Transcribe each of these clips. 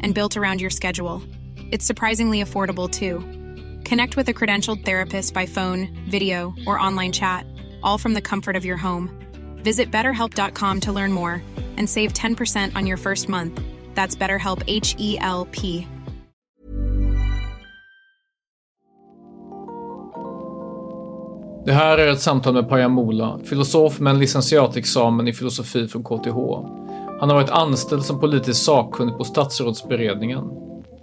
and built around your schedule. It's surprisingly affordable too. Connect with a credentialed therapist by phone, video, or online chat, all from the comfort of your home. Visit betterhelp.com to learn more and save 10% on your first month. That's BetterHelp H E L P. Det här är ett samtal med Paja Mola, filosof licentiatexamen i filosofi från KTH. Han har varit anställd som politisk sakkunnig på statsrådsberedningen.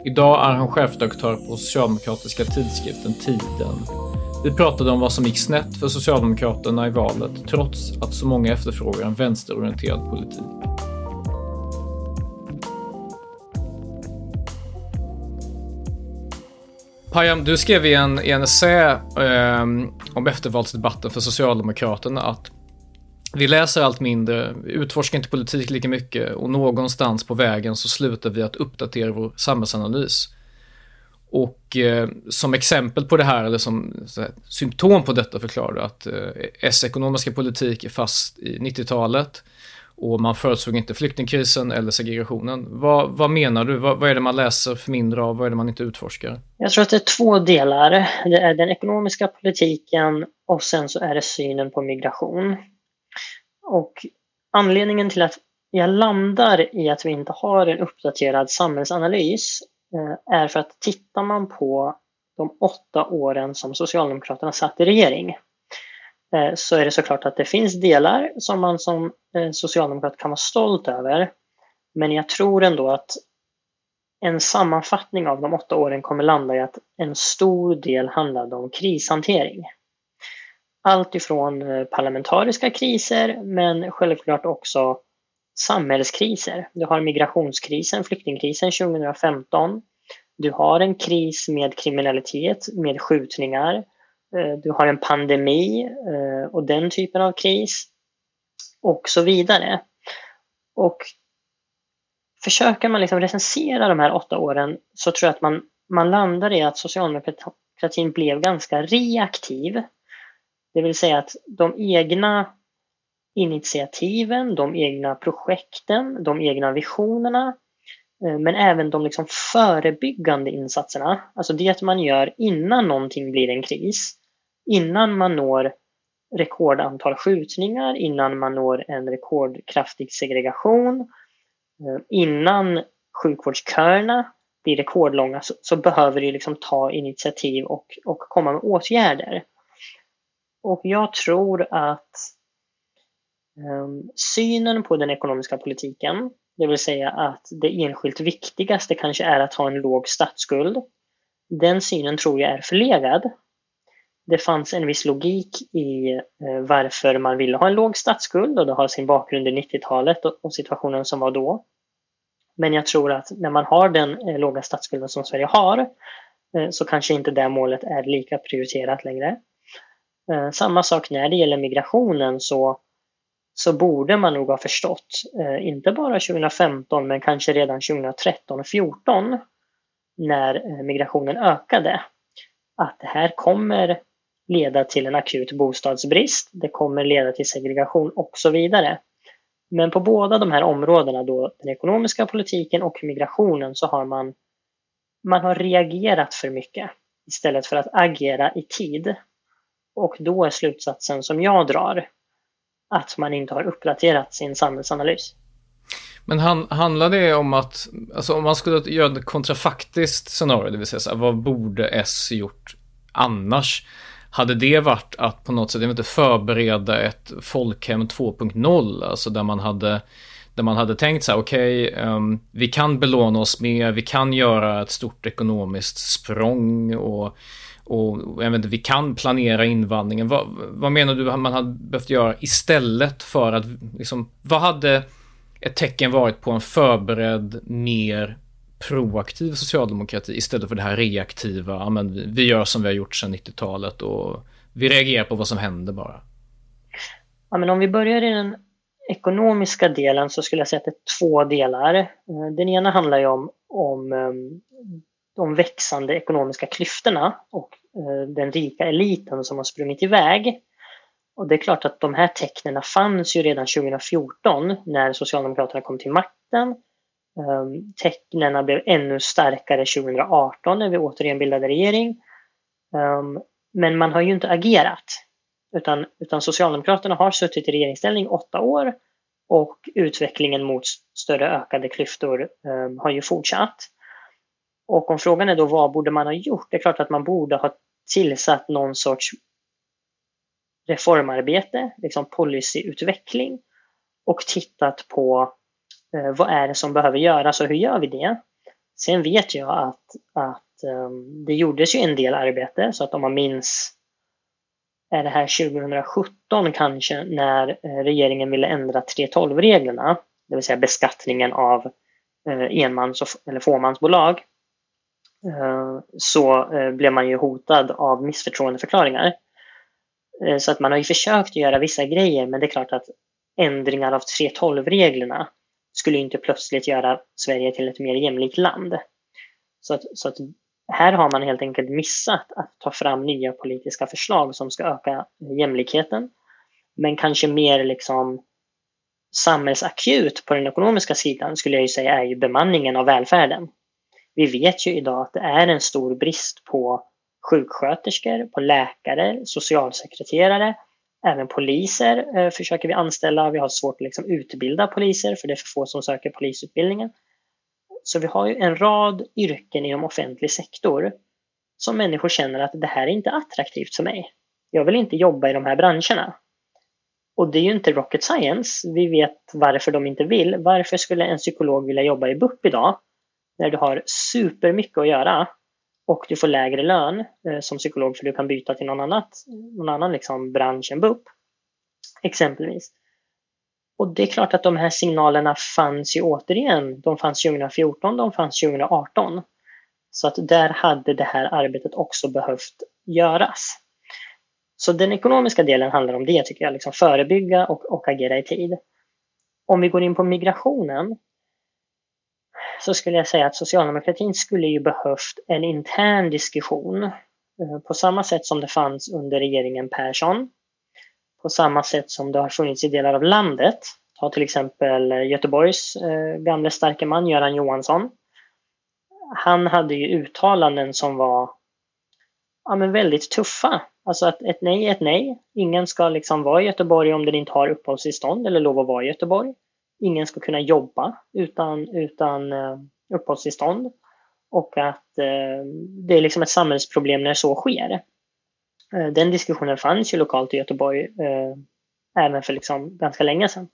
Idag är han chefredaktör på socialdemokratiska tidskriften Tiden. Vi pratade om vad som gick snett för Socialdemokraterna i valet trots att så många efterfrågar en vänsterorienterad politik. Payam, du skrev i en, i en essä eh, om eftervalsdebatten för Socialdemokraterna att vi läser allt mindre, vi utforskar inte politik lika mycket och någonstans på vägen så slutar vi att uppdatera vår samhällsanalys. Och eh, som exempel på det här, eller som här, symptom på detta förklarar du att eh, S-ekonomiska politik är fast i 90-talet och man förutsåg inte flyktingkrisen eller segregationen. Vad, vad menar du? Vad, vad, är det man läser för mindre av? Vad är det man inte utforskar? Jag tror att det är två delar. Det är den ekonomiska politiken och sen så är det synen på migration. Och anledningen till att jag landar i att vi inte har en uppdaterad samhällsanalys eh, är för att tittar man på de åtta åren som Socialdemokraterna satt i regering eh, så är det såklart att det finns delar som man som eh, socialdemokrat kan vara stolt över. Men jag tror ändå att en sammanfattning av de åtta åren kommer landa i att en stor del handlade om krishantering. Allt ifrån eh, parlamentariska kriser men självklart också samhällskriser. Du har migrationskrisen, flyktingkrisen 2015. Du har en kris med kriminalitet, med skjutningar. Eh, du har en pandemi eh, och den typen av kris och så vidare. Och försöker man liksom recensera de här åtta åren så tror jag att man, man landar i att socialdemokratin blev ganska reaktiv det vill säga att de egna initiativen, de egna projekten, de egna visionerna eh, men även de liksom förebyggande insatserna, alltså det man gör innan någonting blir en kris, innan man når rekordantal skjutningar, innan man når en rekordkraftig segregation, eh, innan sjukvårdsköerna blir rekordlånga så, så behöver du liksom ta initiativ och, och komma med åtgärder. Och jag tror att um, synen på den ekonomiska politiken, det vill säga att det enskilt viktigaste kanske är att ha en låg statsskuld, den synen tror jag är förlegad. Det fanns en viss logik i uh, varför man ville ha en låg statsskuld och det har sin bakgrund i 90-talet och, och situationen som var då. Men jag tror att när man har den eh, låga statsskulden som Sverige har eh, så kanske inte det målet är lika prioriterat längre. Eh, samma sak när det gäller migrationen så, så borde man nog ha förstått, eh, inte bara 2015 men kanske redan 2013 och 2014 när eh, migrationen ökade, att det här kommer leda till en akut bostadsbrist, det kommer leda till segregation och så vidare. Men på båda de här områdena, då, den ekonomiska politiken och migrationen, så har man, man har reagerat för mycket istället för att agera i tid. Och då är slutsatsen som jag drar att man inte har uppdaterat sin samhällsanalys. Men han, handlar det om att, alltså om man skulle göra ett kontrafaktiskt scenario, det vill säga så här, vad borde S gjort annars? Hade det varit att på något sätt, jag vet inte, förbereda ett folkhem 2.0, alltså där man hade där man hade tänkt så här, okej, okay, um, vi kan belåna oss mer, vi kan göra ett stort ekonomiskt språng och och jag vet inte, vi kan planera invandringen. Vad, vad menar du man hade behövt göra istället för att, liksom, vad hade ett tecken varit på en förberedd, mer proaktiv socialdemokrati istället för det här reaktiva, ja, men vi gör som vi har gjort sedan 90-talet och vi reagerar på vad som händer bara? Ja, men om vi börjar i den ekonomiska delen så skulle jag säga att det är två delar. Eh, den ena handlar ju om, om ehm, de växande ekonomiska klyftorna och eh, den rika eliten som har sprungit iväg. Och det är klart att de här tecknen fanns ju redan 2014 när Socialdemokraterna kom till makten. Ehm, tecknen blev ännu starkare 2018 när vi återigen bildade regering. Ehm, men man har ju inte agerat. Utan, utan Socialdemokraterna har suttit i regeringsställning åtta år och utvecklingen mot större ökade klyftor ehm, har ju fortsatt. Och om frågan är då vad borde man ha gjort? Det är klart att man borde ha tillsatt någon sorts reformarbete, liksom policyutveckling och tittat på eh, vad är det som behöver göras och hur gör vi det? Sen vet jag att, att eh, det gjordes ju en del arbete så att om man minns är det här 2017 kanske när eh, regeringen ville ändra 3.12-reglerna, det vill säga beskattningen av eh, enmans eller fåmansbolag, Eh, så eh, blev man ju hotad av missförtroendeförklaringar. Eh, så att man har ju försökt göra vissa grejer men det är klart att ändringar av 3.12-reglerna skulle inte plötsligt göra Sverige till ett mer jämlikt land. Så att, så att här har man helt enkelt missat att ta fram nya politiska förslag som ska öka jämlikheten. Men kanske mer liksom samhällsakut på den ekonomiska sidan skulle jag ju säga är ju bemanningen av välfärden. Vi vet ju idag att det är en stor brist på sjuksköterskor, på läkare, socialsekreterare, även poliser eh, försöker vi anställa. Vi har svårt att liksom utbilda poliser för det är för få som söker polisutbildningen. Så vi har ju en rad yrken inom offentlig sektor som människor känner att det här är inte attraktivt för mig. Jag vill inte jobba i de här branscherna. Och det är ju inte rocket science. Vi vet varför de inte vill. Varför skulle en psykolog vilja jobba i BUP idag? När du har supermycket att göra och du får lägre lön eh, som psykolog för du kan byta till någon, annat, någon annan liksom bransch än BUP. Exempelvis. Och det är klart att de här signalerna fanns ju återigen. De fanns 2014, de fanns 2018. Så att där hade det här arbetet också behövt göras. Så den ekonomiska delen handlar om det tycker jag, liksom förebygga och, och agera i tid. Om vi går in på migrationen så skulle jag säga att socialdemokratin skulle ju behövt en intern diskussion eh, på samma sätt som det fanns under regeringen Persson på samma sätt som det har funnits i delar av landet. Ta till exempel eh, Göteborgs eh, gamle starke man Göran Johansson. Han hade ju uttalanden som var ja, men väldigt tuffa. Alltså att ett nej är ett nej. Ingen ska liksom vara i Göteborg om den inte har uppehållstillstånd eller lov att vara i Göteborg. Ingen ska kunna jobba utan, utan eh, uppehållstillstånd. Och att eh, det är liksom ett samhällsproblem när så sker. Eh, den diskussionen fanns ju lokalt i Göteborg eh, även för liksom ganska länge sedan.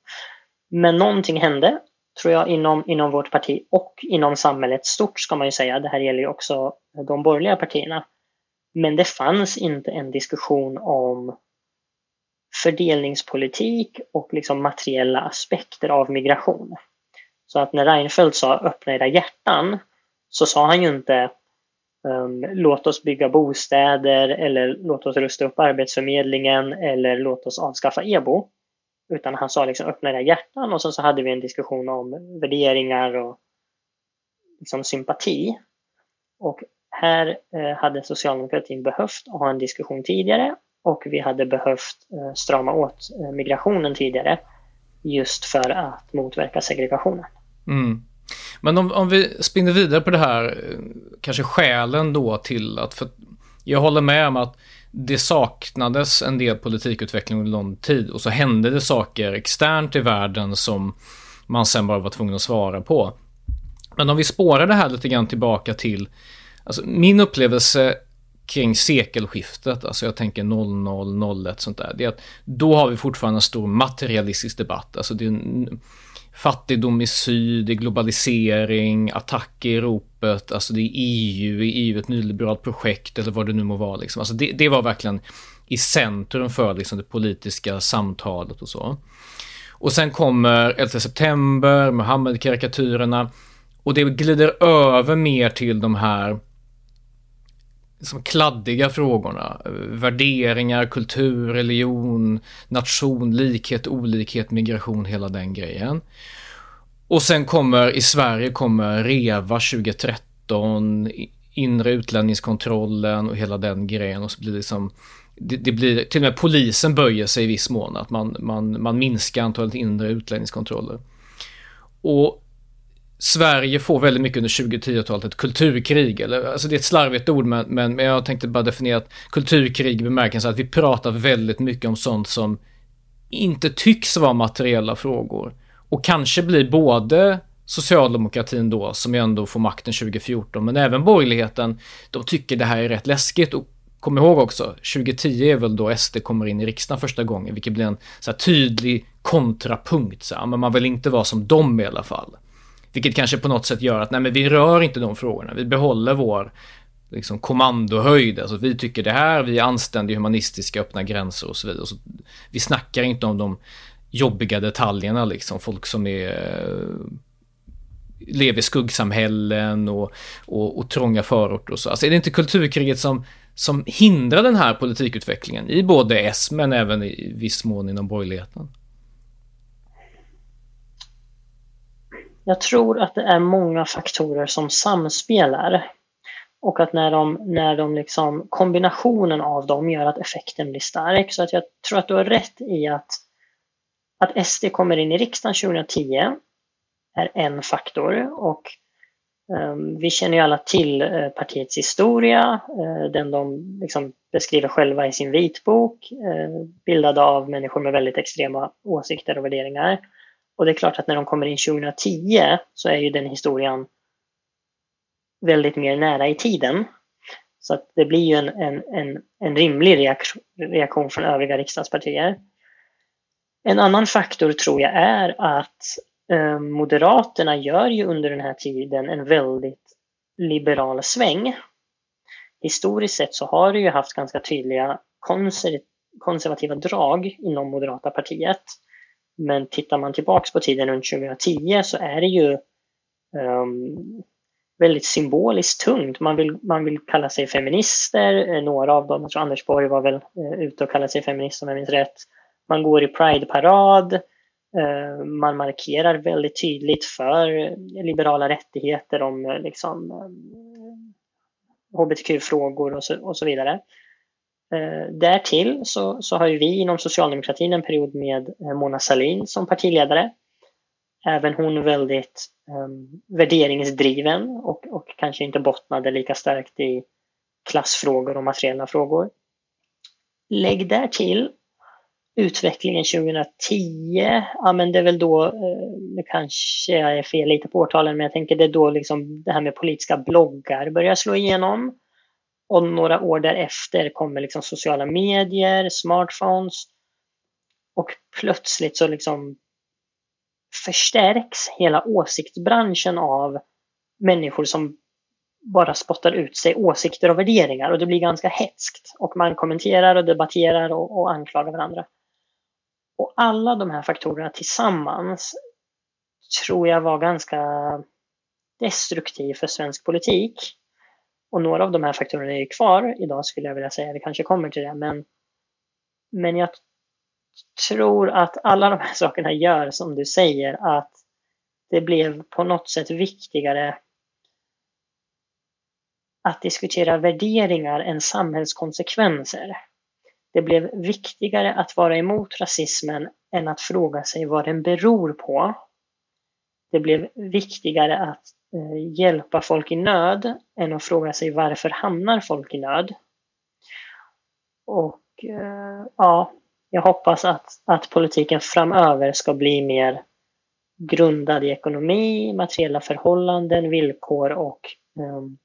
Men någonting hände, tror jag, inom, inom vårt parti och inom samhället stort ska man ju säga. Det här gäller ju också de borgerliga partierna. Men det fanns inte en diskussion om fördelningspolitik och liksom materiella aspekter av migration. Så att när Reinfeldt sa öppna era hjärtan så sa han ju inte Um, låt oss bygga bostäder eller låt oss rusta upp Arbetsförmedlingen eller låt oss avskaffa EBO. Utan han sa liksom öppna era hjärtan och sen så hade vi en diskussion om värderingar och liksom sympati. Och här eh, hade socialdemokratin behövt ha en diskussion tidigare och vi hade behövt eh, strama åt eh, migrationen tidigare just för att motverka segregationen. Mm. Men om, om vi spinner vidare på det här, eh, kanske skälen då till att, för jag håller med om att det saknades en del politikutveckling under lång tid och så hände det saker externt i världen som man sen bara var tvungen att svara på. Men om vi spårar det här lite grann tillbaka till, alltså min upplevelse kring sekelskiftet, alltså jag tänker 00, 01 sånt där, det är att då har vi fortfarande en stor materialistisk debatt. Alltså det är fattigdom i syd, det är globalisering, attack i ropet, alltså det är EU, är EU ett nyliberalt projekt eller vad det nu må vara. Liksom. Alltså det, det var verkligen i centrum för liksom, det politiska samtalet och så. Och sen kommer 11 september, Mohammed-karikatyrerna Och det glider över mer till de här liksom kladdiga frågorna. Värderingar, kultur, religion, nation, likhet, olikhet, migration, hela den grejen. Och sen kommer i Sverige kommer REVA 2013, inre utlänningskontrollen och hela den grejen och så blir det liksom det, det, blir, till och med polisen böjer sig i viss mån, att man, man, man minskar antalet inre utlänningskontroller. Och Sverige får väldigt mycket under 2010-talet ett kulturkrig. Eller, alltså det är ett slarvigt ord, men, men, men jag tänkte bara definiera att kulturkrig i bemärkelsen att vi pratar väldigt mycket om sånt som inte tycks vara materiella frågor. Och kanske blir både socialdemokratin då, som ju ändå får makten 2014, men även borgerligheten, de tycker det här är rätt läskigt. Och kom ihåg också, 2010 är väl då SD kommer in i riksdagen första gången, vilket blir en så tydlig kontrapunkt. Så här, men man vill inte vara som dem i alla fall. Vilket kanske på något sätt gör att nej men vi rör inte de frågorna, vi behåller vår liksom kommandohöjd. Alltså vi tycker det här, vi är anständiga, humanistiska, öppna gränser och så vidare. Så vi snackar inte om de jobbiga detaljerna liksom, folk som är eh, lever i skuggsamhällen och, och, och trånga förorter och så. Alltså är det inte kulturkriget som, som hindrar den här politikutvecklingen i både S men även i viss mån inom borgerligheten? Jag tror att det är många faktorer som samspelar. Och att när de, när de liksom, kombinationen av dem gör att effekten blir stark. Så att jag tror att du har rätt i att, att SD kommer in i riksdagen 2010 är en faktor. Och um, vi känner ju alla till uh, partiets historia, uh, den de liksom beskriver själva i sin vitbok, eh, uh, bildade av människor med väldigt extrema åsikter och värderingar. Och det är klart att när de kommer in 2010 så är ju den historien väldigt mer nära i tiden. Så att det blir ju en, en, en, en rimlig reaktion från övriga riksdagspartier. En annan faktor tror jag är att eh, Moderaterna gör ju under den här tiden en väldigt liberal sväng. Historiskt sett så har det ju haft ganska tydliga konservativa drag inom Moderata partiet. Men tittar man tillbaks på tiden runt 2010 så är det ju um, väldigt symboliskt tungt. Man vill, man vill kalla sig feminister, eh, några av dem, jag tror Anders Borg var väl uh, ute och kallade sig feminist om jag minns rätt. Man går i Pride-parad, eh, man markerar väldigt tydligt för liberala rättigheter om liksom, hbtq-frågor och så, och så vidare. Eh, därtill så, så har ju vi inom socialdemokratin en period med eh, Mona Sahlin som partiledare. Även hon väldigt um, värderingsdriven och, och kanske inte bottnade lika starkt i klassfrågor och materiella frågor. Lägg där till utvecklingen 2010. Ja, men det är väl då, eh, nu kanske jag är fel lite på årtalen, men jag tänker det är då liksom det här med politiska bloggar börjar slå igenom. Och några år därefter kommer liksom sociala medier, smartphones och plötsligt så liksom förstärks hela åsiktsbranschen av människor som bara spottar ut sig åsikter och värderingar och det blir ganska hetskt och man kommenterar och debatterar och, och anklagar varandra. Och alla de här faktorerna tillsammans tror jag var ganska destruktiv för svensk politik. Och några av de här faktorerna är kvar idag skulle jag vilja säga. Det kanske kommer till det. Men, men jag tror att alla de här sakerna gör som du säger att det blev på något sätt viktigare att diskutera värderingar än samhällskonsekvenser. Det blev viktigare att vara emot rasismen än att fråga sig vad den beror på. Det blev viktigare att Eh, hjälpa folk i nöd än att fråga sig varför hamnar folk i nöd? Och eh, ja, jag hoppas att, att politiken framöver ska bli mer grundad i ekonomi, materiella förhållanden, villkor och um,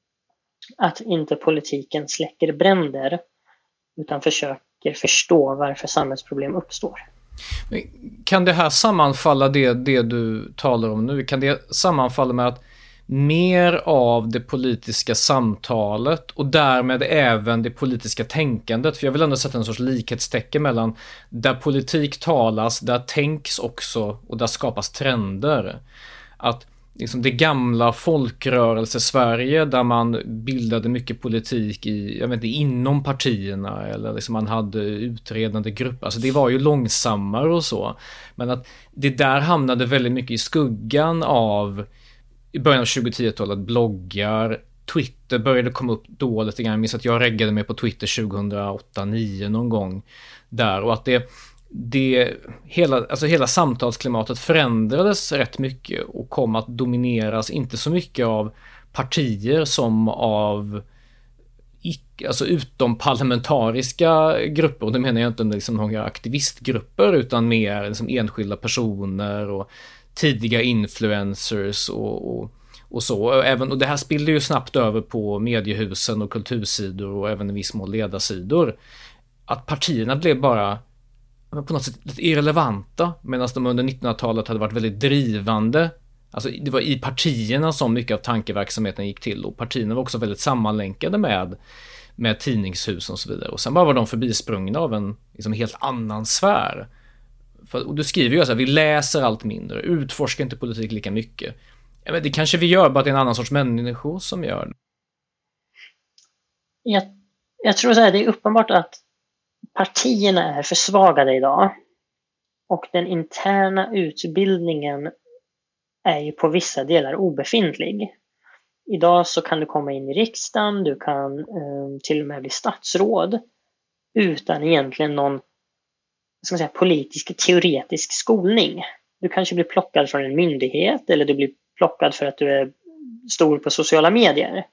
att inte politiken släcker bränder utan försöker förstå varför samhällsproblem uppstår. Kan det här sammanfalla, det, det du talar om nu, kan det sammanfalla med att mer av det politiska samtalet och därmed även det politiska tänkandet. För jag vill ändå sätta en sorts likhetstecken mellan där politik talas, där tänks också och där skapas trender. Att liksom det gamla folkrörelse-Sverige där man bildade mycket politik i, jag vet inte, inom partierna eller liksom man hade utredande grupper. Alltså det var ju långsammare och så. Men att det där hamnade väldigt mycket i skuggan av i början av 2010-talet bloggar, Twitter började komma upp då lite grann. Jag minns att jag reggade mig på Twitter 2008-2009 någon gång där och att det det, hela, alltså hela samtalsklimatet förändrades rätt mycket och kom att domineras inte så mycket av partier som av alltså utom parlamentariska grupper, och det menar jag inte liksom några aktivistgrupper utan mer liksom enskilda personer och tidiga influencers och, och, och så. Även, och det här spillde ju snabbt över på mediehusen och kultursidor och även i viss mån ledarsidor. Att partierna blev bara på något sätt lite irrelevanta medan de under 1900-talet hade varit väldigt drivande. Alltså det var i partierna som mycket av tankeverksamheten gick till och partierna var också väldigt sammanlänkade med med tidningshus och så vidare. Och sen bara var de förbisprungna av en liksom, helt annan sfär. För, och du skriver ju så här, vi läser allt mindre, utforskar inte politik lika mycket. Ja, men det kanske vi gör, bara att det är en annan sorts människor som gör det. Jag, jag tror så här, det är uppenbart att partierna är försvagade idag. Och den interna utbildningen är ju på vissa delar obefintlig. Idag så kan du komma in i riksdagen, du kan eh, till och med bli statsråd utan egentligen någon ska man säga, politisk teoretisk skolning. Du kanske blir plockad från en myndighet eller du blir plockad för att du är stor på sociala medier.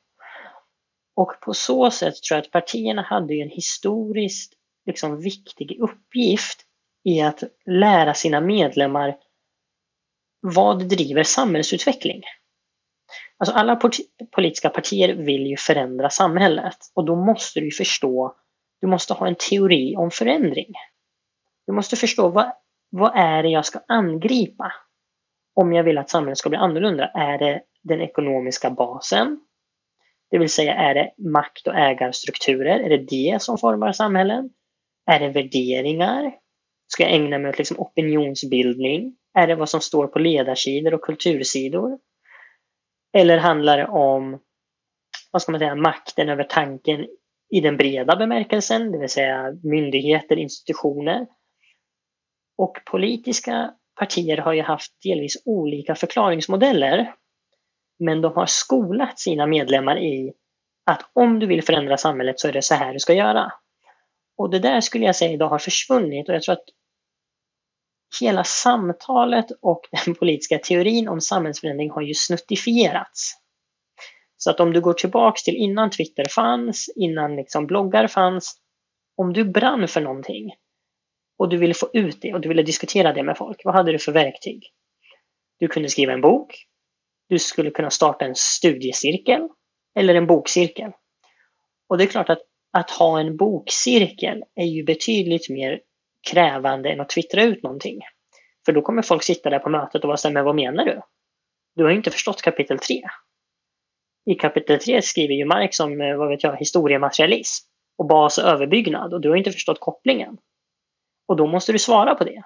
Och på så sätt tror jag att partierna hade en historiskt liksom viktig uppgift i att lära sina medlemmar vad driver samhällsutveckling. Alltså alla politiska partier vill ju förändra samhället och då måste du förstå, du måste ha en teori om förändring. Jag måste förstå vad, vad är det jag ska angripa om jag vill att samhället ska bli annorlunda. Är det den ekonomiska basen? Det vill säga, är det makt och ägarstrukturer? Är det det som formar samhällen? Är det värderingar? Ska jag ägna mig åt liksom opinionsbildning? Är det vad som står på ledarsidor och kultursidor? Eller handlar det om vad ska man säga, makten över tanken i den breda bemärkelsen, det vill säga myndigheter, institutioner. Och politiska partier har ju haft delvis olika förklaringsmodeller. Men de har skolat sina medlemmar i att om du vill förändra samhället så är det så här du ska göra. Och det där skulle jag säga idag har försvunnit och jag tror att hela samtalet och den politiska teorin om samhällsförändring har ju snuttifierats. Så att om du går tillbaks till innan Twitter fanns, innan liksom bloggar fanns, om du brann för någonting och du ville få ut det och du ville diskutera det med folk, vad hade du för verktyg? Du kunde skriva en bok, du skulle kunna starta en studiecirkel eller en bokcirkel. Och det är klart att att ha en bokcirkel är ju betydligt mer krävande än att twittra ut någonting. För då kommer folk sitta där på mötet och vara såhär, men vad menar du? Du har ju inte förstått kapitel 3. I kapitel 3 skriver ju Marx om, eh, vad vet jag, historiematerialism och bas och överbyggnad och du har inte förstått kopplingen. Och då måste du svara på det.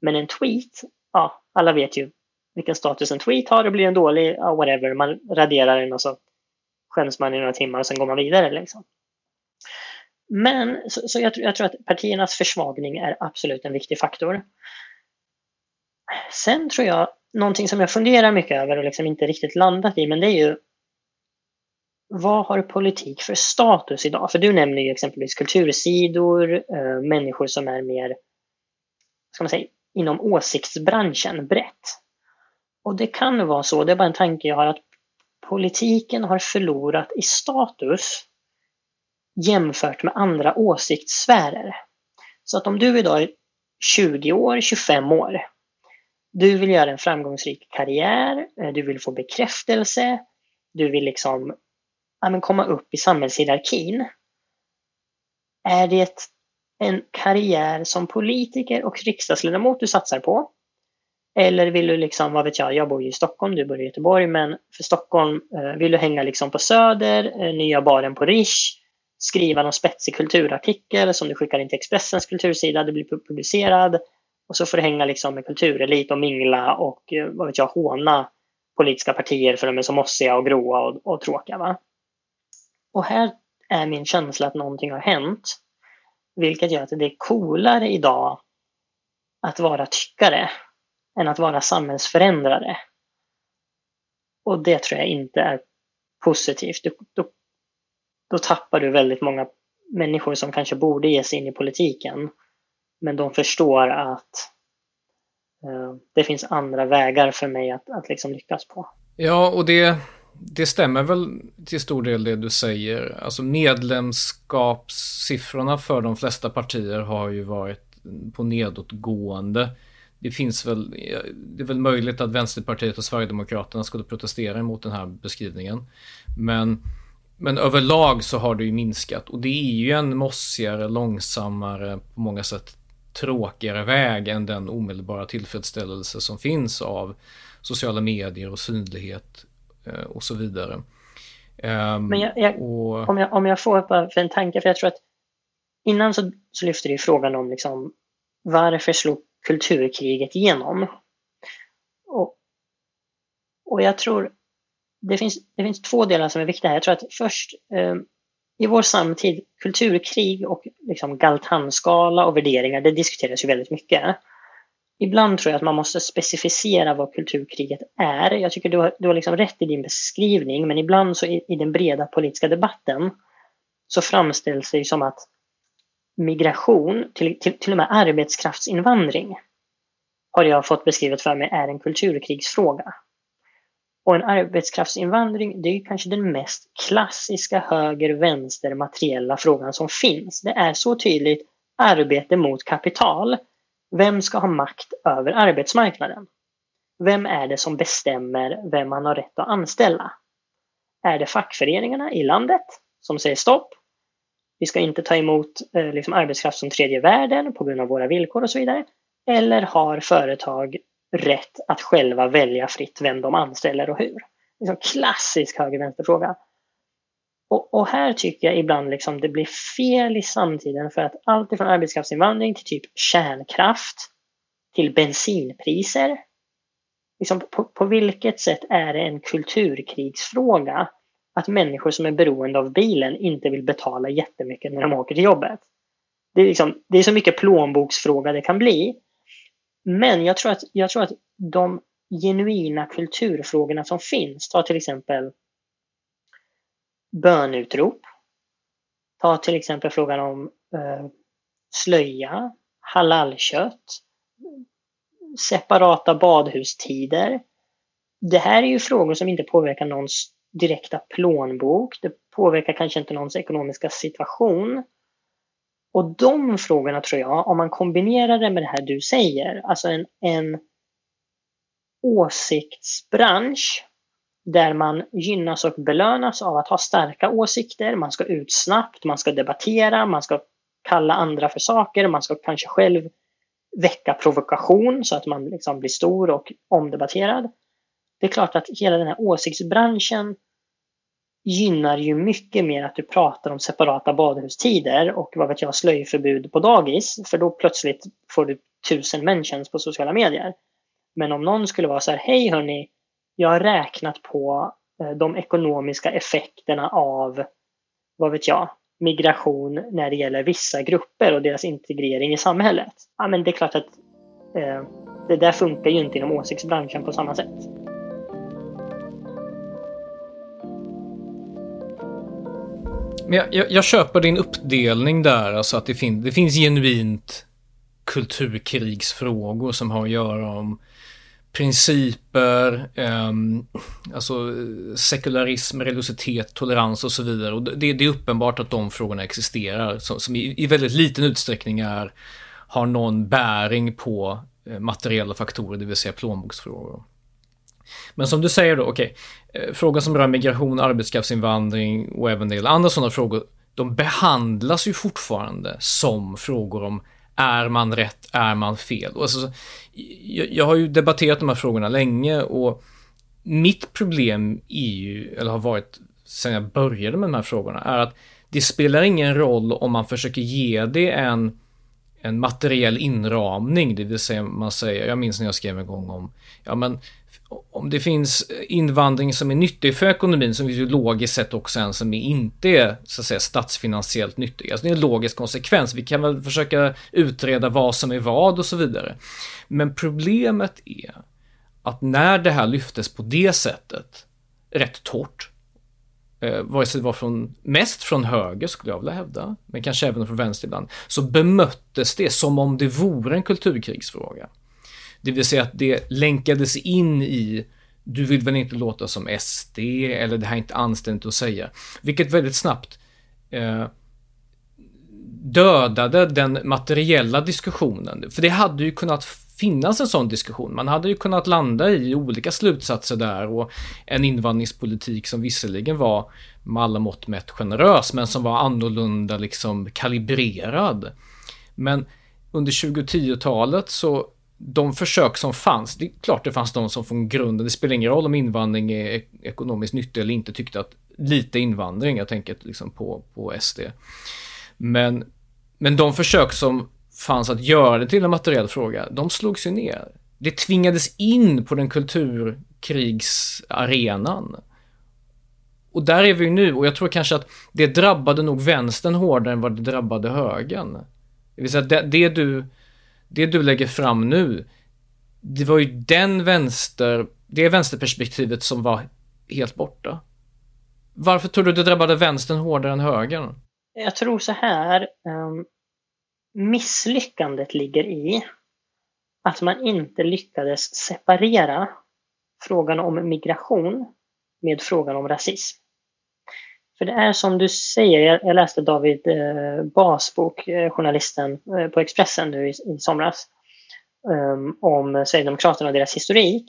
Men en tweet, ja, alla vet ju vilken status en tweet har, det blir en dålig, ja, whatever, man raderar den och så skäms man i några timmar och sen går man vidare. Liksom. Men så, så jag, jag, tror att partiernas försvagning är absolut en viktig faktor. Sen tror jag, någonting som jag funderar mycket över och liksom inte riktigt landat i, men det är ju vad har politik för status idag? För du nämner ju exempelvis kultursidor, äh, människor som är mer, ska man säga, inom åsiktsbranschen brett. Och det kan vara så, det är bara en tanke jag har, att politiken har förlorat i status jämfört med andra åsiktssfärer. Så att om du idag är 20 år, 25 år, du vill göra en framgångsrik karriär, eh, du vill få bekräftelse, du vill liksom ja, komma upp i samhällshierarkin. Är det en karriär som politiker och riksdagsledamot du satsar på? Eller vill du liksom, vad vet jag, jag bor ju i Stockholm, du bor i Göteborg, men för Stockholm eh, vill du hänga liksom på Söder, eh, nya baren på Rish, skriva någon spetsig kulturartikel som du skickar in till Expressens kultursida, det blir publicerad och så får du hänga liksom med kulturelit och mingla och eh, vad vet jag, håna politiska partier för de är så mossiga och gråa och, och tråkiga. Va? Och här är min känsla att någonting har hänt. Vilket gör att det är coolare idag att vara tyckare än att vara samhällsförändrare. Och det tror jag inte är positivt. Då, då, då tappar du väldigt många människor som kanske borde ge sig in i politiken. Men de förstår att uh, det finns andra vägar för mig att, att liksom lyckas på. Ja, och det, det stämmer väl till stor del det du säger. Alltså medlemskapssiffrorna för de flesta partier har ju varit på nedåtgående. Det finns väl, det är väl möjligt att Vänsterpartiet och Sverigedemokraterna skulle protestera emot den här beskrivningen. Men, men överlag så har det ju minskat och det är ju en mossigare, långsammare, på många sätt tråkigare väg än den omedelbara tillfredsställelse som finns av sociala medier och synlighet och så vidare. Ehm, Men jag, jag, och... om, jag, om jag får bara för en tanke, för jag tror att innan så, så lyfter du frågan om liksom, varför slog kulturkriget igenom? Och, och jag tror det finns, det finns två delar som är viktiga här. Jag tror att först eh, i vår samtid, kulturkrig och liksom Galtanskala och värderingar, det diskuteras ju väldigt mycket. Ibland tror jag att man måste specificera vad kulturkriget är. Jag tycker du har, du har liksom rätt i din beskrivning, men ibland så i, i den breda politiska debatten så framställs det som att migration, till, till, till och med arbetskraftsinvandring, har jag fått beskrivet för mig är en kulturkrigsfråga. Och en arbetskraftsinvandring, det är kanske den mest klassiska höger-vänster materiella frågan som finns. Det är så tydligt arbete mot kapital vem ska ha makt över arbetsmarknaden? Vem är det som bestämmer vem man har rätt att anställa? Är det fackföreningarna i landet som säger stopp? Vi ska inte ta emot eh, liksom arbetskraft från tredje världen på grund av våra villkor och så vidare. Eller har företag rätt att själva välja fritt vem de anställer och hur? Liksom klassisk höger-vänster-fråga. Och, och, här tycker jag ibland liksom det blir fel i samtiden för att allt ifrån arbetskraftsinvandring till typ kärnkraft till bensinpriser. Liksom på, på vilket sätt är det en kulturkrigsfråga att människor som är beroende av bilen inte vill betala jättemycket när de åker till jobbet? Det är, liksom, det är så mycket plånboksfråga det kan bli. Men jag tror att, jag tror att de genuina kulturfrågorna som finns, ta till exempel bönutrop. Ta till exempel frågan om eh, slöja, halalkött, separata badhustider. Det här är ju frågor som inte påverkar någons direkta plånbok. Det påverkar kanske inte någons ekonomiska situation. Och de frågorna tror jag, om man kombinerar det med det här du säger, alltså en, en åsiktsbransch där man gynnas och belönas av att ha starka åsikter, man ska ut snabbt, man ska debattera, man ska kalla andra för saker, man ska kanske själv väcka provokation så att man liksom blir stor och omdebatterad. Det är klart att hela den här åsiktsbranschen gynnar ju mycket mer att du pratar om separata badhustider och vad vet jag, slöjförbud på dagis, för då plötsligt får du tusen mentions på sociala medier. Men om någon skulle vara så här, hej hörni, jag har räknat på eh, de ekonomiska effekterna av, vad vet jag, migration när det gäller vissa grupper och deras integrering i samhället. Ja, men det är klart att eh, det där funkar ju inte inom åsiktsbranschen på samma sätt. Men jag, jag, jag, köper din uppdelning där, alltså att det, fin det finns genuint kulturkrigsfrågor som har att göra om principer, eh, alltså sekularism, religiositet, tolerans och så vidare. Och det, det är uppenbart att de frågorna existerar, som, som i, i, väldigt liten utsträckning är, har någon bäring på eh, materiella faktorer, det vill säga plånboksfrågor. Men som du säger då, okej, okay, frågan frågor som rör migration, arbetskraftsinvandring och även en del andra sådana frågor, de behandlas ju fortfarande som frågor om är man rätt? Är man fel? Och alltså, jag, jag har ju debatterat de här frågorna länge och mitt problem är ju, eller har varit sen jag började med de här frågorna, är att det spelar ingen roll om man försöker ge det en, en materiell inramning, det vill säga man säger, jag minns när jag skrev en gång om, ja men om det finns invandring som är nyttig för ekonomin, som ju logiskt sett också en som inte är så att säga statsfinansiellt nyttig. Alltså det är en logisk konsekvens. Vi kan väl försöka utreda vad som är vad och så vidare. Men problemet är att när det här lyftes på det sättet, rätt torrt, eh, vare sig det var från, mest från höger skulle jag vilja hävda, men kanske även från vänster ibland, så bemöttes det som om det vore en kulturkrigsfråga. Det vill säga att det länkades in i du vill väl inte låta som SD eller det här är inte anständigt att säga. Vilket väldigt snabbt eh, dödade den materiella diskussionen. För det hade ju kunnat finnas en sån diskussion. Man hade ju kunnat landa i olika slutsatser där och en invandringspolitik som visserligen var med alla mått mätt generös men som var annorlunda liksom kalibrerad. Men under 2010-talet så de försök som fanns, det är klart det fanns de som från grunden, det spelar ingen roll om invandring är ekonomiskt nyttig eller inte, tyckte att lite invandring, jag tänker liksom på, på SD. Men, men de försök som fanns att göra det till en materiell fråga, de slogs ju ner. Det tvingades in på den kulturkrigsarenan. Och där är vi nu och jag tror kanske att det drabbade nog vänstern hårdare än vad det drabbade högern. Det vill säga det, det du det du lägger fram nu, det var ju den vänster, det vänsterperspektivet som var helt borta. Varför tror du det drabbade vänstern hårdare än högern? Jag tror så här, um, misslyckandet ligger i att man inte lyckades separera frågan om migration med frågan om rasism. För det är som du säger, jag, läste David eh, Bas bok, eh, journalisten eh, på Expressen nu i, somras, ehm, om Sverigedemokraterna och deras historik.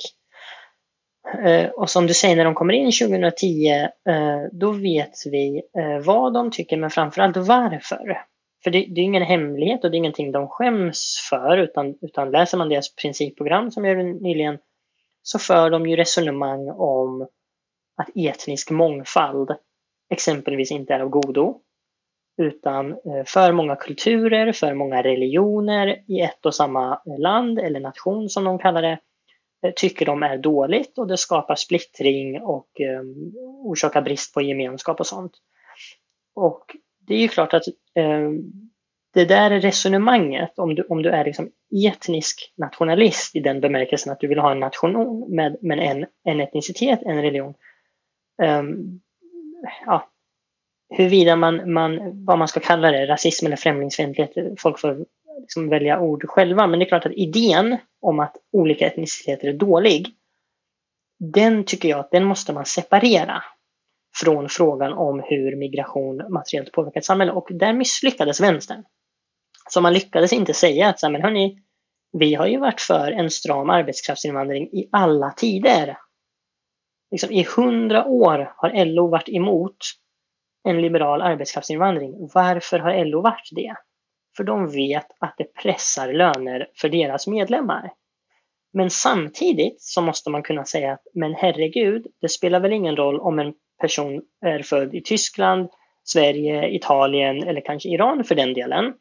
Och som du säger, när de kommer in 2010, då vet vi vad de tycker, men framförallt varför. För det, det, är ingen hemlighet och det är ingenting de skäms för, utan, utan läser man deras principprogram som jag gjorde nyligen, så för de ju resonemang om att etnisk mångfald exempelvis inte är av godo. Utan eh, för många kulturer, för många religioner i ett och samma eh, land eller nation som de kallar det, eh, tycker de är dåligt och det skapar splittring och um, orsakar brist på gemenskap och sånt. Och det är ju klart att um, det där resonemanget, om du, om du är liksom etnisk nationalist i den bemärkelsen att du vill ha en nation med, med en, en etnicitet, en religion, um, ja, huruvida man, man, vad man ska kalla det, rasism eller främlingsfientlighet, folk får liksom välja ord själva. Men det är klart att idén om att olika etniciteter är dålig, den tycker jag att den måste man separera från frågan om hur migration materiellt påverkar ett samhälle. Och där misslyckades vänstern. Så man lyckades inte säga att men hörni, vi har ju varit för en stram arbetskraftsinvandring i alla tider liksom i hundra år har LO varit emot en liberal arbetskraftsinvandring. Varför har LO varit det? För de vet att det pressar löner för deras medlemmar. Men samtidigt så måste man kunna säga att men herregud, det spelar väl ingen roll om en person är född i Tyskland, Sverige, Italien eller kanske Iran för den delen.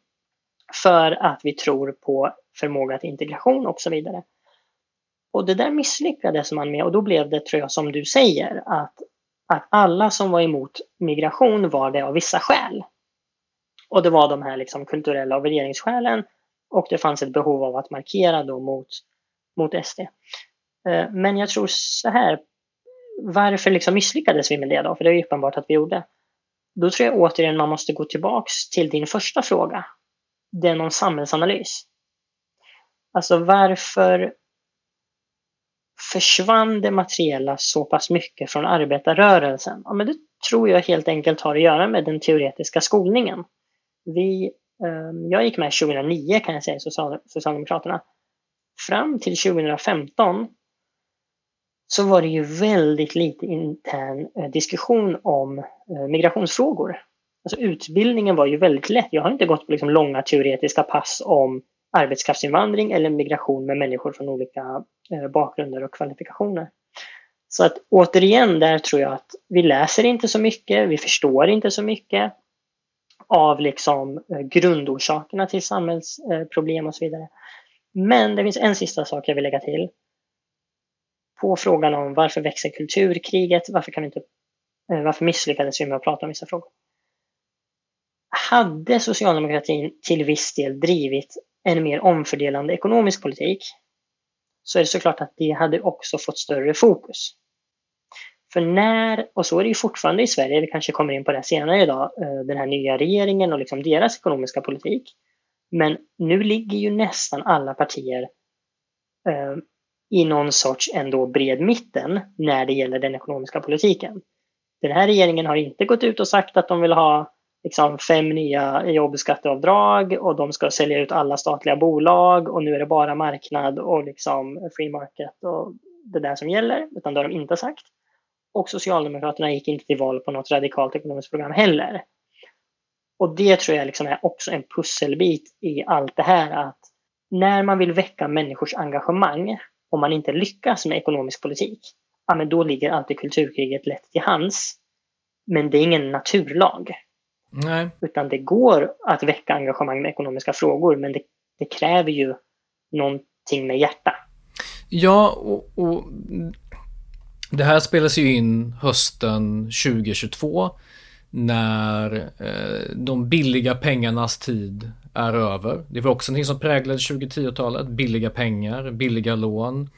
För att vi tror på förmåga till integration och så vidare. Och det där misslyckades man med och då blev det, tror jag, som du säger, att, att alla som var emot migration var det av vissa skäl. Och det var de här liksom kulturella och värderingsskälen och det fanns ett behov av att markera då mot, mot SD. Eh, men jag tror så här, varför liksom misslyckades vi med det då? För det är uppenbart att vi gjorde. Då tror jag återigen man måste gå tillbaks till din första fråga. Den om samhällsanalys. Alltså varför försvann det materiella så pass mycket från arbetarrörelsen? Ja, men det tror jag helt enkelt har att göra med den teoretiska skolningen. Vi, eh, jag gick med 2009 kan jag säga, Socialdemokraterna. Fram till 2015 så var det ju väldigt lite intern eh, diskussion om eh, migrationsfrågor. Alltså utbildningen var ju väldigt lätt. Jag har inte gått på liksom långa teoretiska pass om arbetskraftsinvandring eller migration med människor från olika eh, bakgrunder och kvalifikationer. Så att återigen, där tror jag att vi läser inte så mycket, vi förstår inte så mycket. av liksom eh, grundorsakerna till samhällsproblem eh, och så vidare. Men det finns en sista sak jag vill lägga till. På frågan om varför växer kulturkriget, varför, kan vi inte, varför misslyckades vi med att prata om vissa frågor? Hade socialdemokratin till viss del drivit en mer omfördelande ekonomisk politik så är det såklart att det hade också fått större fokus. För när, och så är det ju fortfarande i Sverige, vi kanske kommer in på det senare idag, eh, den här nya regeringen och liksom deras ekonomiska politik. Men nu ligger ju nästan alla partier eh, i någon sorts ändå bred mitten när det gäller den ekonomiska politiken. Den här regeringen har inte gått ut och sagt att de vill ha liksom fem nya jobbskatteavdrag och de ska sälja ut alla statliga bolag och nu är det bara marknad och liksom free market och det där som gäller, utan det har de inte sagt. Och Socialdemokraterna gick inte till val på något radikalt ekonomiskt program heller. Och det tror jag liksom är också en pusselbit i allt det här att när man vill väcka människors engagemang om man inte lyckas med ekonomisk politik, ja men då ligger alltid kulturkriget lätt till hands. Men det är ingen naturlag. Nej. Utan det går att väcka engagemang med ekonomiska frågor, men det, det kräver ju någonting med hjärta. Ja, och, och det här spelas ju in hösten 2022 när eh, de billiga pengarnas tid är över. Det var också någonting som präglade 2010-talet. Billiga pengar, billiga lån,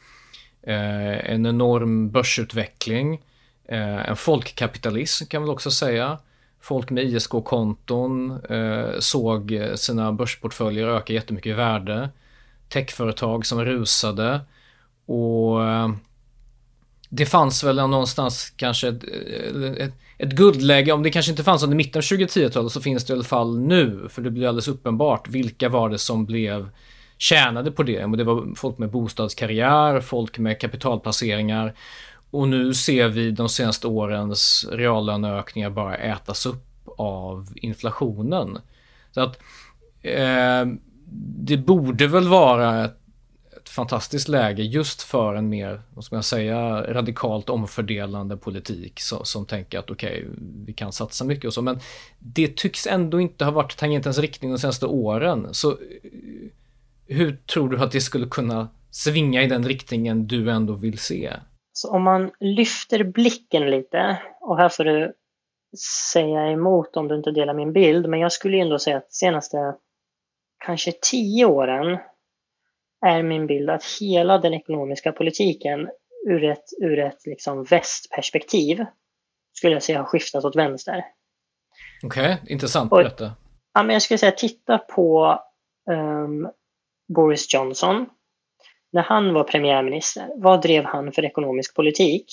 eh, en enorm börsutveckling, eh, en folkkapitalism kan man också säga. Folk med ISK-konton eh, såg sina börsportföljer öka jättemycket i värde. Techföretag som rusade och eh, det fanns väl någonstans kanske ett, eh, ett, ett guldläge, om det kanske inte fanns under mitten av 2010-talet så finns det i alla fall nu, för det blir alldeles uppenbart vilka var det som blev tjänade på det. det var folk med bostadskarriär, folk med kapitalplaceringar och nu ser vi de senaste årens reallöneökningar bara ätas upp av inflationen. Så att eh, det borde väl vara ett fantastiskt läge just för en mer, vad ska man säga, radikalt omfördelande politik som, som tänker att okej, okay, vi kan satsa mycket och så, men det tycks ändå inte ha varit tangentens riktning de senaste åren. Så eh, hur tror du att det skulle kunna svinga i den riktningen du ändå vill se? Så om man lyfter blicken lite, och här får du säga emot om du inte delar min bild, men jag skulle ändå säga att senaste kanske tio åren är min bild att hela den ekonomiska politiken ur ett, ur ett liksom västperspektiv skulle jag säga har skiftat åt vänster. Okej, okay, intressant. Berätta. Ja, men jag skulle säga titta på um, Boris Johnson. När han var premiärminister, vad drev han för ekonomisk politik?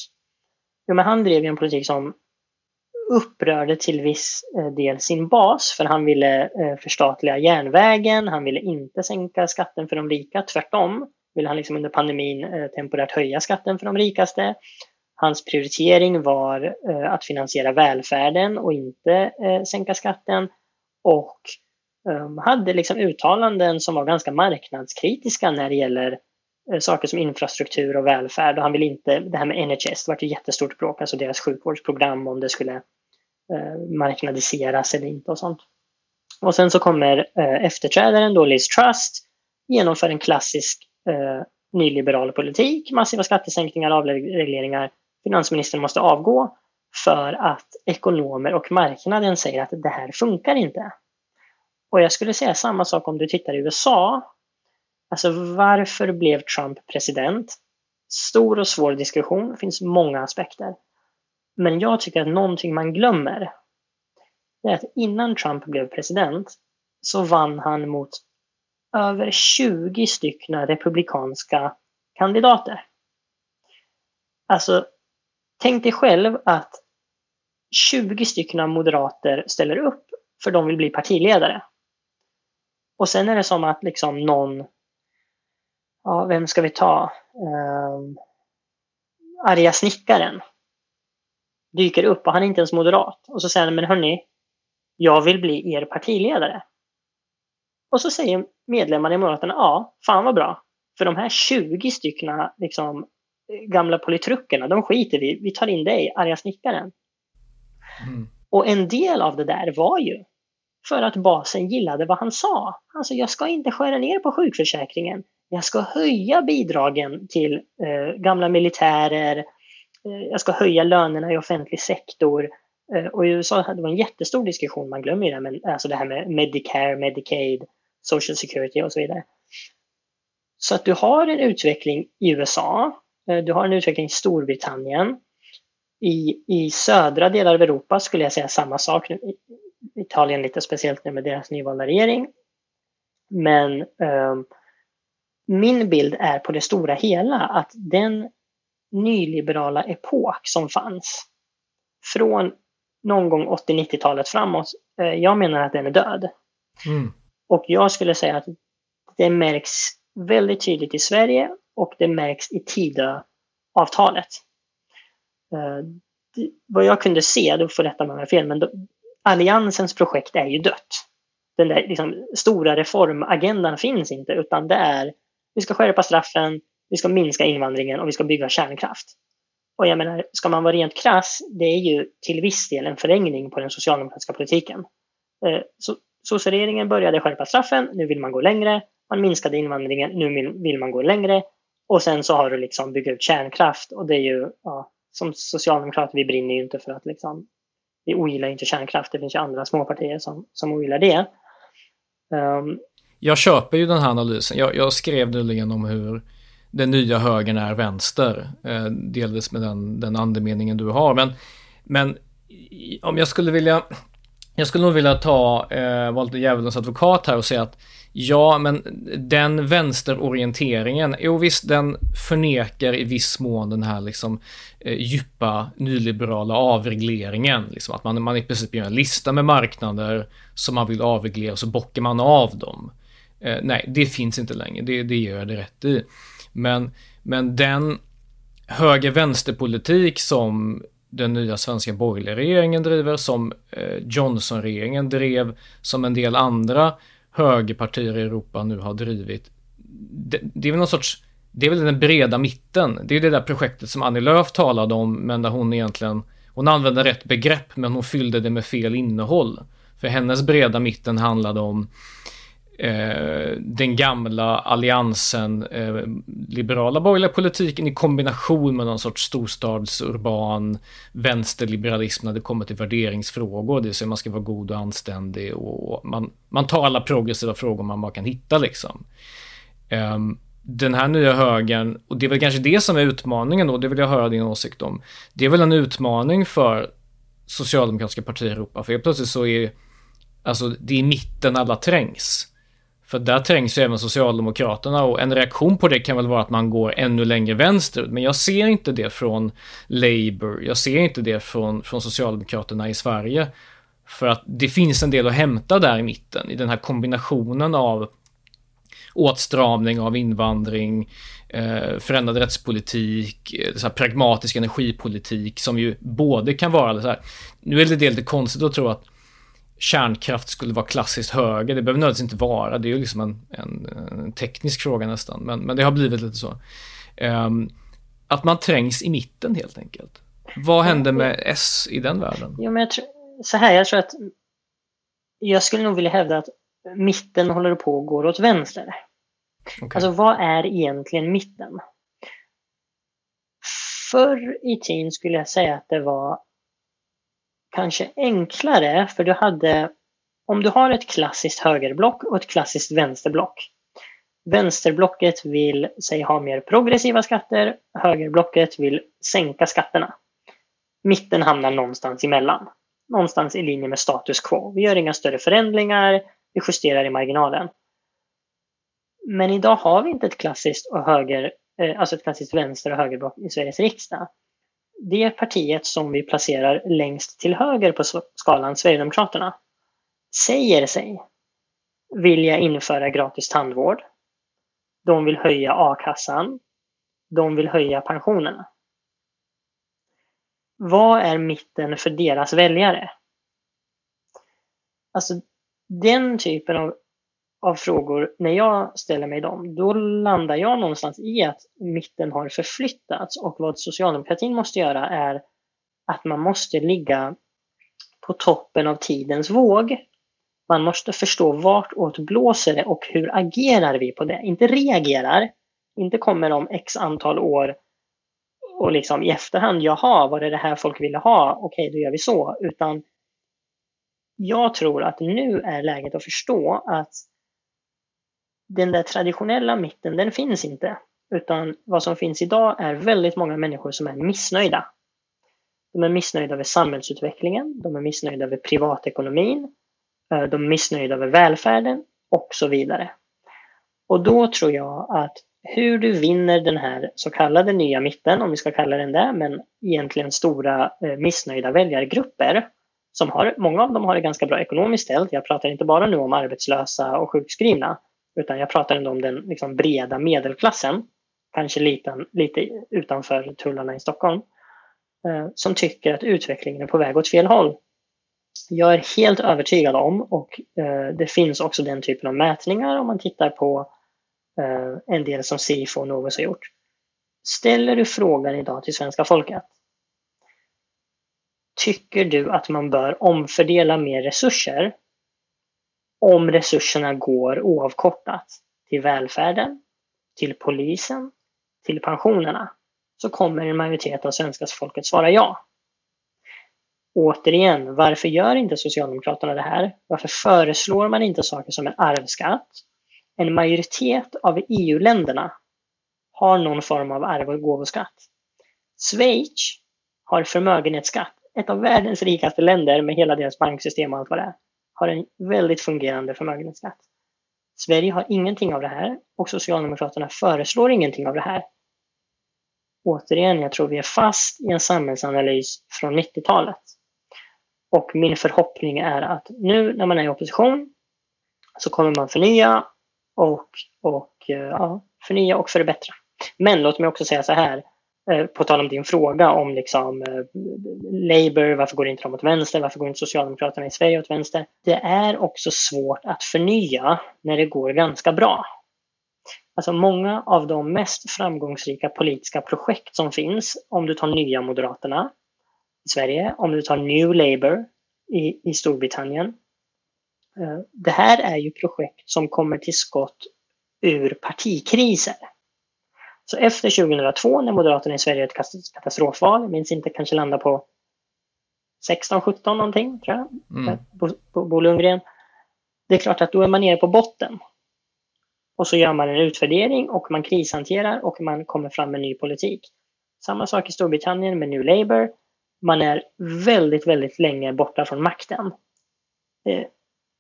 Jo, men han drev ju en politik som upprörde till viss eh, del sin bas för han ville eh, förstatliga järnvägen, han ville inte sänka skatten för de rika, tvärtom ville han liksom under pandemin eh, temporärt höja skatten för de rikaste. Hans prioritering var att finansiera välfärden och inte sänka skatten och ehm, hade liksom uttalanden som var ganska marknadskritiska när det gäller Eh, saker som infrastruktur och välfärd och han vill inte, det här med NHS, det var ett jättestort bråk, alltså deras sjukvårdsprogram om det skulle Eh, marknadiseras eller inte och sånt. Och sen så kommer eh, efterträdaren då Liz Trust genomför en klassisk eh, nyliberal politik, massiva skattesänkningar, avregleringar. Finansministern måste avgå för att ekonomer och marknaden säger att det här funkar inte. Och jag skulle säga samma sak om du tittar i USA. Alltså varför blev Trump president? Stor och svår diskussion, det finns många aspekter. Men jag tycker att någonting man glömmer är att innan Trump blev president så vann han mot över 20 stycken republikanska kandidater. Alltså, tänk dig själv att 20 stycken moderater ställer upp för de vill bli partiledare. Och sen är det som att liksom någon, ja, vem ska vi ta? Um, arga snickaren dyker upp och han är inte ens moderat. Och så säger han, men hörni, jag vill bli er partiledare. Och så säger medlemmarna i Moderaterna, ja, fan vad bra. För de här 20 stycken liksom, gamla politruckerna, de skiter vi Vi tar in dig, arga snickaren. Mm. Och en del av det där var ju för att basen gillade vad han sa. Alltså, jag ska inte skära ner på sjukförsäkringen. Jag ska höja bidragen till eh, gamla militärer. Eh, jag ska höja lönerna i offentlig sektor. Eh, och i USA det det en jättestor diskussion, man glömmer det, men alltså det här med Medicare, Medicaid, Social Security och så vidare. Så att du har en utveckling i USA, eh, du har en utveckling i Storbritannien. I, I södra delar av Europa skulle jag säga samma sak. Italien lite speciellt nu med deras nyvalda regering. Men eh, min bild är på det stora hela att den nyliberala epok som fanns från någon gång 80-90-talet framåt, eh, jag menar att den är död. Mm. Och jag skulle säga att det märks väldigt tydligt i Sverige och det märks i Tidöavtalet. Eh, vad jag kunde se, då får rätta mig om jag fel, men då, Alliansens projekt är ju dött. Den där liksom, stora reformagendan finns inte, utan det är vi ska skärpa straffen, vi ska minska invandringen och vi ska bygga kärnkraft. Och jag menar, ska man vara rent krass, det är ju till viss del en förlängning på den socialdemokratiska politiken. Eh, så Socialregeringen började skärpa straffen, nu vill man gå längre. Man minskade invandringen, nu vill man gå längre. Och sen så har du liksom bygga ut kärnkraft och det är ju, ja, som socialdemokrater, vi brinner ju inte för att liksom, vi ogillar inte kärnkraft. Det finns ju andra småpartier som, som ogillar det. Um, jag köper ju den här analysen. Jag, jag skrev nyligen om hur den nya högern är vänster. Eh, delvis med den, den andemeningen du har. Men, men om jag skulle vilja jag skulle nog vilja ta, eh, vara lite djävulens advokat här och säga att ja, men den vänsterorienteringen, jo visst, den förnekar i viss mån den här liksom eh, djupa nyliberala avregleringen. Liksom att man, man i princip gör en lista med marknader som man vill avreglera och så bockar man av dem. Eh, nej, det finns inte längre, det, det gör jag det rätt i. Men, men den höger-vänster-politik som den nya svenska borgerliga regeringen driver, som eh, Johnson-regeringen drev, som en del andra högerpartier i Europa nu har drivit. Det, det är väl någon sorts, det är väl den breda mitten. Det är det där projektet som Annie Lööf talade om, men där hon egentligen, hon använde rätt begrepp, men hon fyllde det med fel innehåll. För hennes breda mitten handlade om eh, den gamla alliansen, eh, liberala borgerliga politiken i kombination med någon sorts storstadsurban vänsterliberalism när det kommer till värderingsfrågor. Det vill säga man ska vara god och anständig och man, man tar alla progressiva frågor man bara kan hitta liksom. Eh, den här nya högern, och det är väl kanske det som är utmaningen då, det vill jag höra din åsikt om. Det är väl en utmaning för socialdemokratiska partier i Europa, för helt plötsligt så är Alltså det är i mitten alla trängs. För där trängs ju även Socialdemokraterna och en reaktion på det kan väl vara att man går ännu längre vänsterut. Men jag ser inte det från Labour, jag ser inte det från, från Socialdemokraterna i Sverige. För att det finns en del att hämta där i mitten, i den här kombinationen av åtstramning av invandring, eh, förändrad rättspolitik, eh, så här pragmatisk energipolitik som ju både kan vara så här, nu är det lite konstigt att tro att kärnkraft skulle vara klassiskt höger. Det behöver nödvändigtvis inte vara. Det är ju liksom en, en, en teknisk fråga nästan. Men, men det har blivit lite så. Um, att man trängs i mitten helt enkelt. Vad hände med S i den världen? Jo, men jag tror, så här, jag tror att jag skulle nog vilja hävda att mitten håller på att gå åt vänster. Okay. Alltså vad är egentligen mitten? Förr i tiden skulle jag säga att det var kanske enklare för du hade, om du har ett klassiskt högerblock och ett klassiskt vänsterblock. Vänsterblocket vill säg ha mer progressiva skatter, högerblocket vill sänka skatterna. Mitten hamnar någonstans emellan. Någonstans i linje med status quo. Vi gör inga större förändringar, vi justerar i marginalen. Men idag har vi inte ett klassiskt och höger, eh, alltså ett klassiskt vänster och högerblock i Sveriges riksdag det partiet som vi placerar längst till höger på skalan, Sverigedemokraterna, säger sig vilja införa gratis tandvård. De vill höja a-kassan. De vill höja pensionerna. Vad är mitten för deras väljare? Alltså den typen av av frågor, när jag ställer mig dem, då landar jag någonstans i att mitten har förflyttats och vad socialdemokratin måste göra är att man måste ligga på toppen av tidens våg. Man måste förstå vartåt blåser det och hur agerar vi på det? Inte reagerar, inte kommer om x antal år och liksom i efterhand, jaha, var det det här folk ville ha? Okej, då gör vi så. Utan jag tror att nu är läget att förstå att den där traditionella mitten, den finns inte. Utan vad som finns idag är väldigt många människor som är missnöjda. De är missnöjda över samhällsutvecklingen, de är missnöjda över privatekonomin, eh, de är missnöjda över välfärden och så vidare. Och då tror jag att hur du vinner den här så kallade nya mitten, om vi ska kalla den det, men egentligen stora eh, missnöjda väljargrupper, som har, många av dem har det ganska bra ekonomiskt ställt. Jag pratar inte bara nu om arbetslösa och sjukskrivna, utan jag pratar ändå om den liksom breda medelklassen, kanske lite, lite utanför tullarna i Stockholm, eh, som tycker att utvecklingen är på väg åt fel håll. Jag är helt övertygad om, och eh, det finns också den typen av mätningar om man tittar på eh, en del som Sifo och Novus har gjort. Ställer du frågan idag till svenska folket, tycker du att man bör omfördela mer resurser om resurserna går oavkortat till välfärden, till polisen, till pensionerna så kommer en majoritet av svenska folket svara ja. Återigen, varför gör inte Socialdemokraterna det här? Varför föreslår man inte saker som en arvsskatt? En majoritet av EU-länderna har någon form av arv och gåvoskatt. Schweiz har förmögenhetsskatt. Ett av världens rikaste länder med hela deras banksystem och allt vad det är har en väldigt fungerande förmögenhetsskatt. Sverige har ingenting av det här och Socialdemokraterna föreslår ingenting av det här. Återigen, jag tror vi är fast i en samhällsanalys från 90-talet. Och min förhoppning är att nu när man är i opposition så kommer man förnya och, och eh, ja, förnya och förbättra. Men låt mig också säga så här. Eh, på tal om din fråga om liksom eh, Labour, varför går inte de åt vänster, varför går inte Socialdemokraterna i Sverige åt vänster? Det är också svårt att förnya när det går ganska bra. Alltså många av de mest framgångsrika politiska projekt som finns, om du tar Nya Moderaterna i Sverige, om du tar New Labour i, i Storbritannien. Eh, det här är ju projekt som kommer till skott ur partikriser. Så efter 2002 när Moderaterna i Sverige är ett katastrofval, jag minns inte, kanske landar på 16-17 någonting tror jag, mm. Bo, Bo Lundgren. Det är klart att då är man nere på botten. Och så gör man en utvärdering och man krishanterar och man kommer fram med ny politik. Samma sak i Storbritannien med New Labour. Man är väldigt, väldigt länge borta från makten. Eh,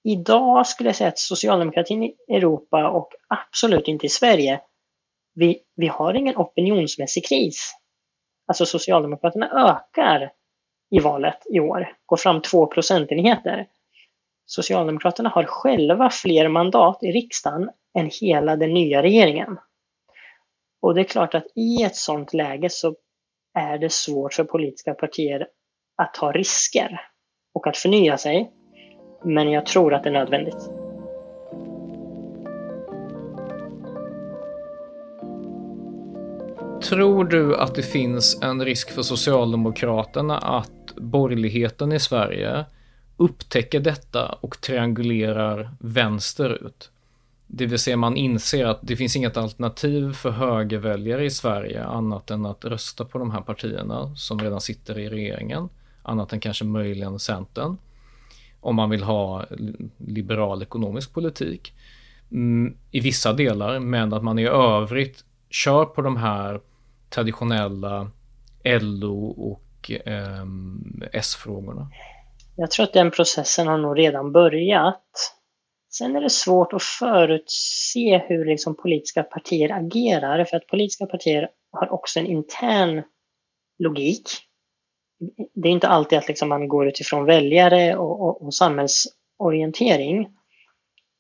idag skulle jag säga att socialdemokratin i Europa och absolut inte i Sverige vi, vi har ingen opinionsmässig kris. Alltså Socialdemokraterna ökar i valet i år, går fram två procentenheter. Socialdemokraterna har själva fler mandat i riksdagen än hela den nya regeringen. Och det är klart att i ett sådant läge så är det svårt för politiska partier att ta risker och att förnya sig. Men jag tror att det är nödvändigt. Tror du att det finns en risk för Socialdemokraterna att borgerligheten i Sverige upptäcker detta och triangulerar vänsterut? Det vill säga man inser att det finns inget alternativ för högerväljare i Sverige annat än att rösta på de här partierna som redan sitter i regeringen. Annat än kanske möjligen Centern. Om man vill ha liberal ekonomisk politik. Mm, I vissa delar, men att man i övrigt kör på de här traditionella LO och eh, S-frågorna? Jag tror att den processen har nog redan börjat. Sen är det svårt att förutse hur liksom politiska partier agerar för att politiska partier har också en intern logik. Det är inte alltid att liksom man går utifrån väljare och, och, och samhällsorientering.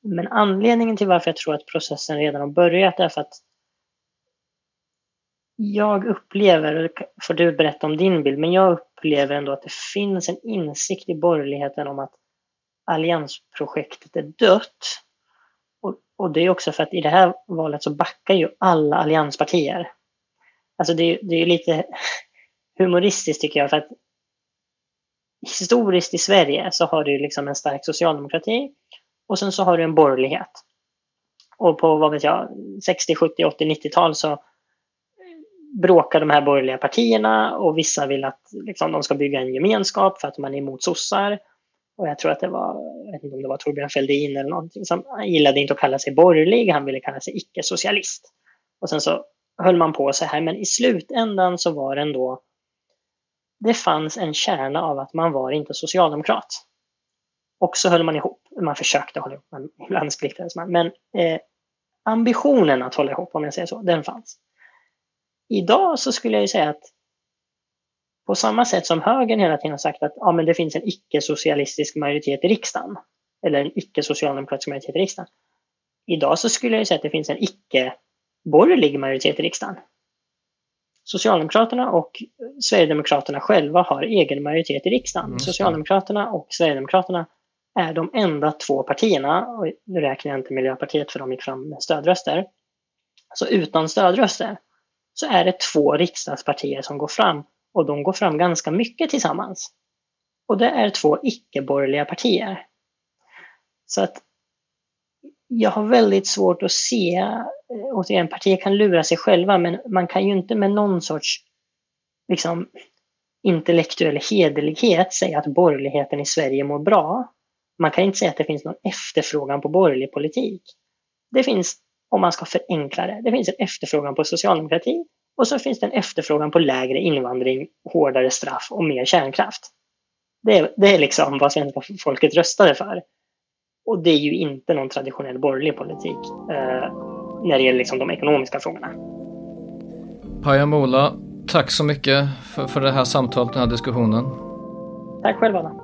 Men anledningen till varför jag tror att processen redan har börjat är för att jag upplever, får du berätta om din bild, men jag upplever ändå att det finns en insikt i borgerligheten om att alliansprojektet är dött. Och, och det är också för att i det här valet så backar ju alla allianspartier. Alltså det, det är lite humoristiskt tycker jag, för att historiskt i Sverige så har du liksom en stark socialdemokrati och sen så har du en borgerlighet. Och på vad vet jag, 60, 70, 80, 90-tal så bråkar de här borgerliga partierna och vissa vill att liksom, de ska bygga en gemenskap för att man är emot sossar. Och jag tror att det var, jag vet inte om det var Torbjörn Fälldin eller någonting som han gillade inte att kalla sig borgerlig, han ville kalla sig icke-socialist. Och sen så höll man på så här, men i slutändan så var det ändå, det fanns en kärna av att man var inte socialdemokrat. Och så höll man ihop, man försökte hålla ihop, men ibland splittrades man. Men eh, ambitionen att hålla ihop, om jag säger så, den fanns. Idag så skulle jag ju säga att på samma sätt som högern hela tiden har sagt att ja, men det finns en icke-socialistisk majoritet i riksdagen, eller en icke-socialdemokratisk majoritet i riksdagen. Idag så skulle jag säga att det finns en icke-borgerlig majoritet i riksdagen. Socialdemokraterna och Sverigedemokraterna själva har egen majoritet i riksdagen. Mm, Socialdemokraterna och Sverigedemokraterna är de enda två partierna, och nu räknar jag inte Miljöpartiet för de gick fram med stödröster. Så utan stödröster så är det två riksdagspartier som går fram och de går fram ganska mycket tillsammans. Och det är två icke-borgerliga partier. Så att jag har väldigt svårt att se, eh, återigen, partier kan lura sig själva, men man kan ju inte med någon sorts liksom, intellektuell hederlighet säga att borgerligheten i Sverige mår bra. Man kan inte säga att det finns någon efterfrågan på borgerlig politik. Det finns, om man ska förenkla det, det finns en efterfrågan på socialdemokrati och så finns det en efterfrågan på lägre invandring, hårdare straff och mer kärnkraft. Det är, det är liksom vad svenska folket röstade för. Och det är ju inte någon traditionell borgerlig politik eh, när det gäller liksom de ekonomiska frågorna. Paja Mola, tack så mycket för, för det här samtalet, den här diskussionen. Tack själv Adam.